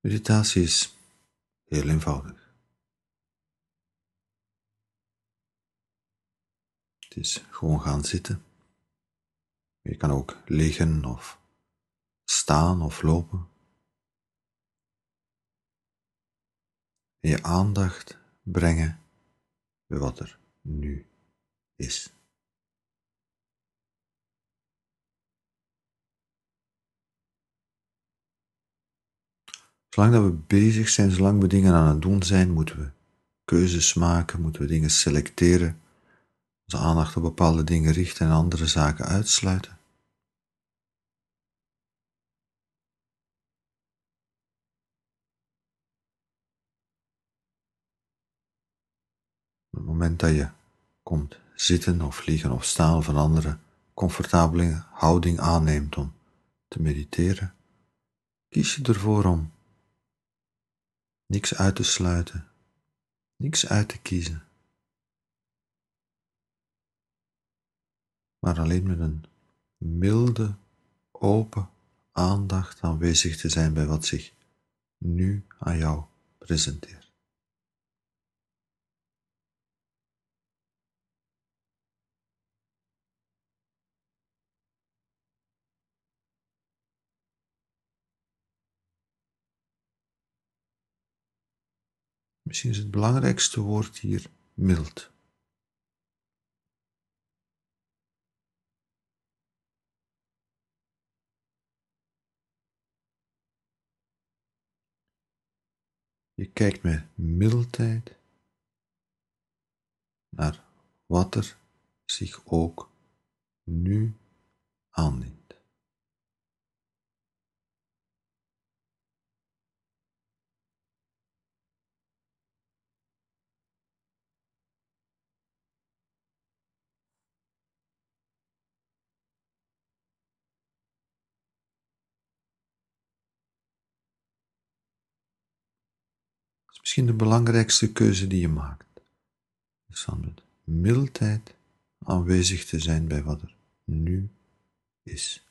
Meditatie is heel eenvoudig. Het is gewoon gaan zitten. Je kan ook liggen of staan of lopen. En je aandacht brengen bij wat er nu is. Zolang dat we bezig zijn, zolang we dingen aan het doen zijn, moeten we keuzes maken, moeten we dingen selecteren, onze aandacht op bepaalde dingen richten en andere zaken uitsluiten. Op het moment dat je komt zitten of liggen of staan of een andere comfortabele houding aanneemt om te mediteren, kies je ervoor om niks uit te sluiten, niks uit te kiezen, maar alleen met een milde, open aandacht aanwezig te zijn bij wat zich nu aan jou presenteert. Misschien is het belangrijkste woord hier mild. Je kijkt met mildheid naar wat er zich ook nu aandient. Misschien de belangrijkste keuze die je maakt. Is van met mildheid aanwezig te zijn bij wat er nu is.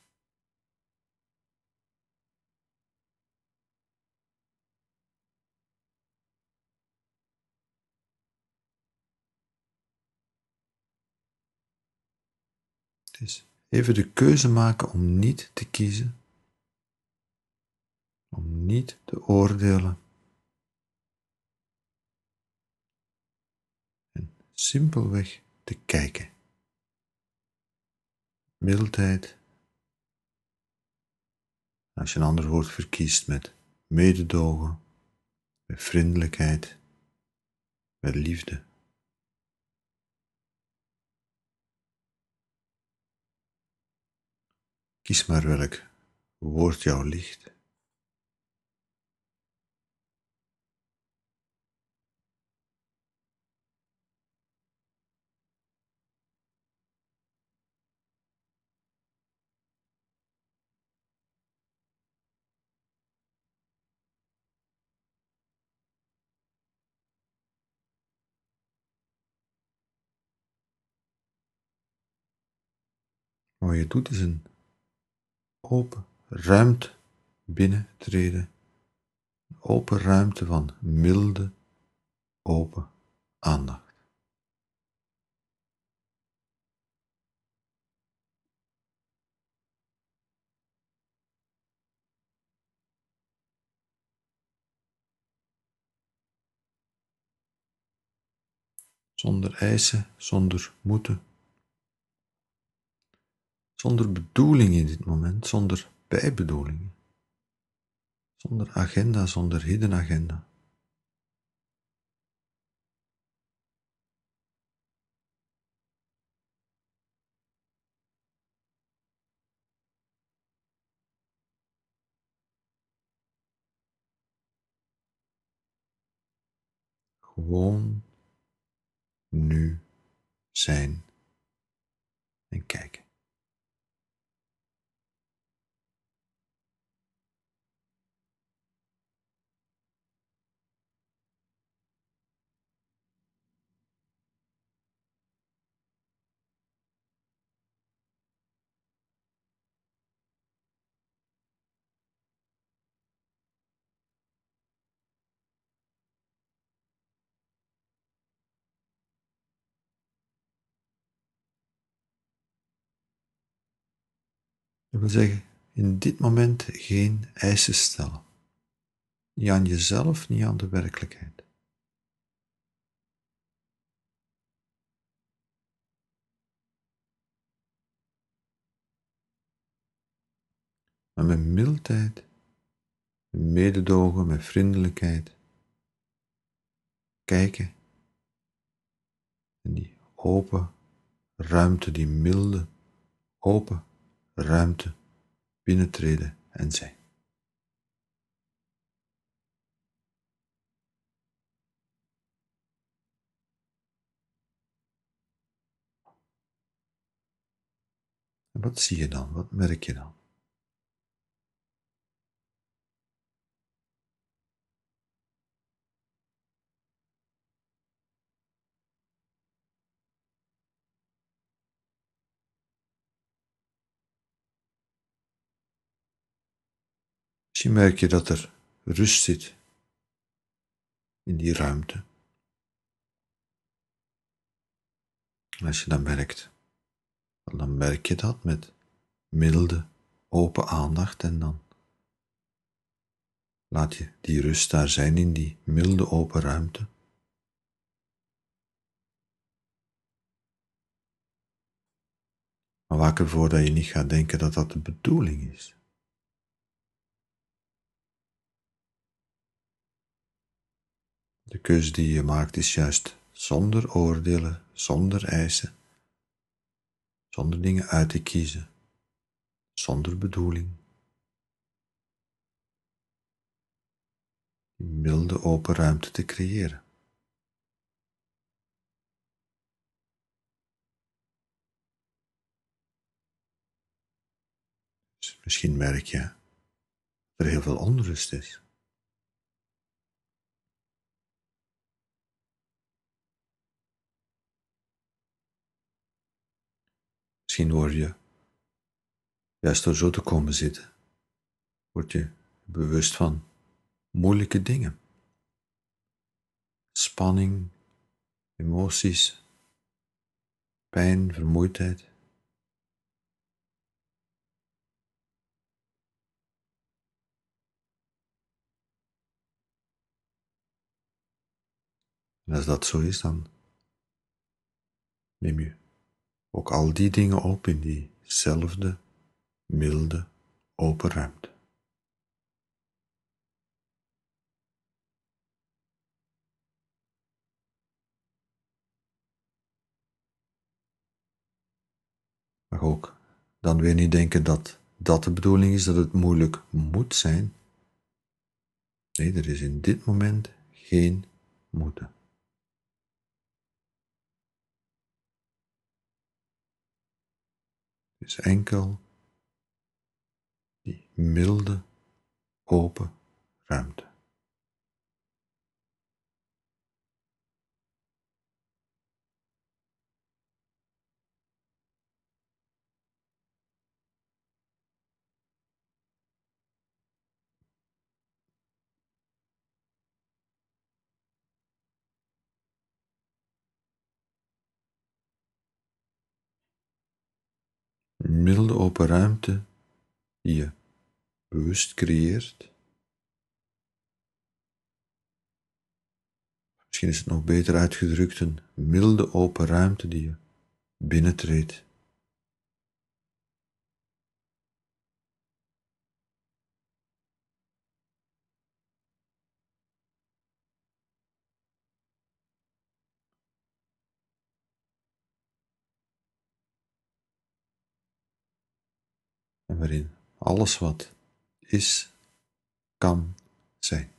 Is even de keuze maken om niet te kiezen, om niet te oordelen simpelweg te kijken. Mildheid. Als je een ander woord verkiest met mededogen, met vriendelijkheid, met liefde. Kies maar welk woord jou ligt. Wat je doet is een open ruimte binnentreden, een open ruimte van milde, open aandacht. Zonder eisen, zonder moeten zonder bedoeling in dit moment, zonder bijbedoelingen, zonder agenda, zonder hidden agenda. Gewoon nu zijn Dat wil zeggen, in dit moment geen eisen stellen. Niet aan jezelf, niet aan de werkelijkheid. Maar met mildheid, met mededogen, met vriendelijkheid, kijken in die open ruimte, die milde, open ruimte binnentreden en zijn. Wat zie je dan? Wat merk je dan? Misschien merk je dat er rust zit in die ruimte. Als je dat merkt, dan merk je dat met milde, open aandacht en dan laat je die rust daar zijn in die milde, open ruimte. Maar waak ervoor dat je niet gaat denken dat dat de bedoeling is. De keus die je maakt is juist zonder oordelen, zonder eisen, zonder dingen uit te kiezen, zonder bedoeling. Milde open ruimte te creëren. Dus misschien merk je dat er heel veel onrust is. Misschien word je, juist door zo te komen zitten, word je bewust van moeilijke dingen. Spanning, emoties, pijn, vermoeidheid. En als dat zo is, dan neem je ook al die dingen op in diezelfde milde open ruimte. Maar ook dan weer niet denken dat dat de bedoeling is, dat het moeilijk moet zijn. Nee, er is in dit moment geen moeten. Is enkel die milde, open ruimte. Milde open ruimte die je bewust creëert. Misschien is het nog beter uitgedrukt, een milde open ruimte die je binnentreedt. Waarin alles wat is, kan zijn.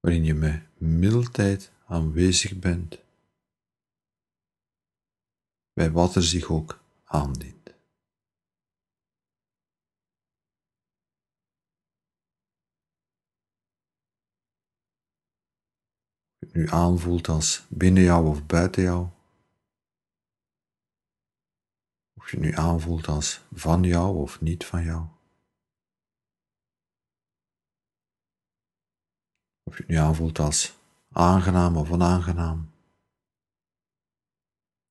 Waarin je met mildheid aanwezig bent bij wat er zich ook aandient. Nu aanvoelt als binnen jou of buiten jou. Of je nu aanvoelt als van jou of niet van jou. Of je nu aanvoelt als aangenaam of onaangenaam,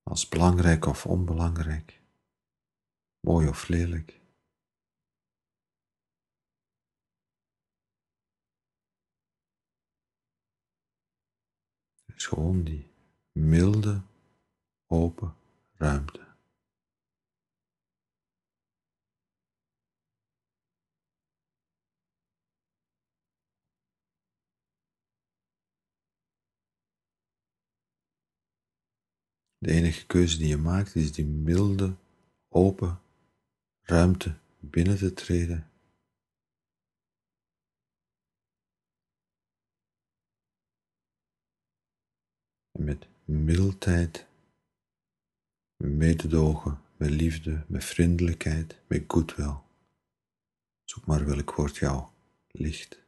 als belangrijk of onbelangrijk, mooi of lelijk. Is die milde, open ruimte. De enige keuze die je maakt is die milde, open ruimte binnen te treden. Met mildheid, met mededogen, met liefde, met vriendelijkheid, met goodwill. Zoek maar welk woord jou ligt.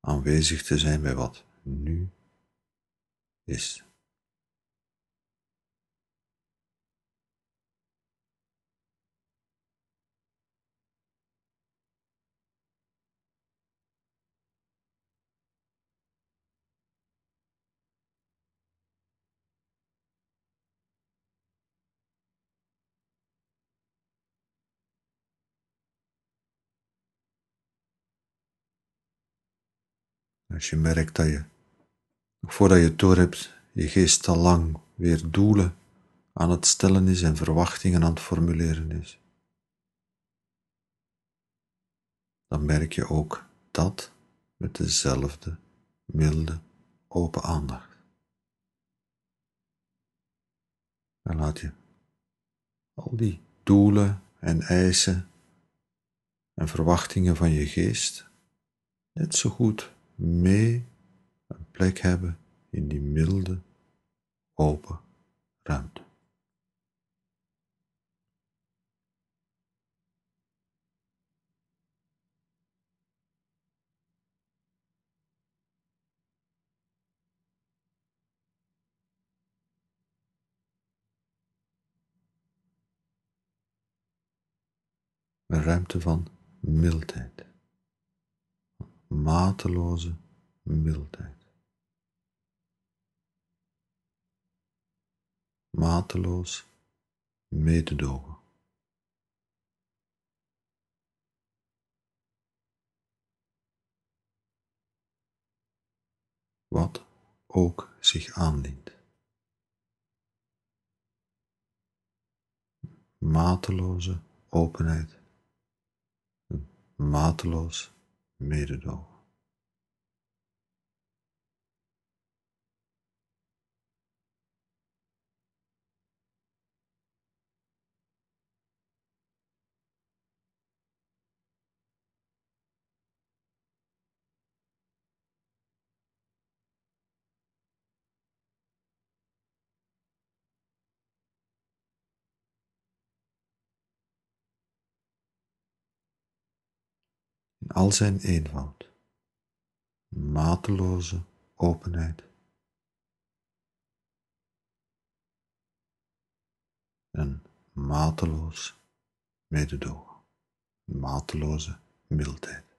Aanwezig te zijn bij wat nu is. Als je merkt dat je, voordat je het door hebt, je geest al lang weer doelen aan het stellen is en verwachtingen aan het formuleren is, dan merk je ook dat met dezelfde milde, open aandacht. Dan laat je al die doelen en eisen en verwachtingen van je geest net zo goed mee een plek hebben in die milde, open ruimte. Een ruimte van mildheid mateloze mildheid. Mateloos mededogen. Wat ook zich aandient. Mateloze openheid. Mateloos mededogen. in al zijn eenvoud, mateloze openheid. En mateloos mededogen, mateloze mildheid.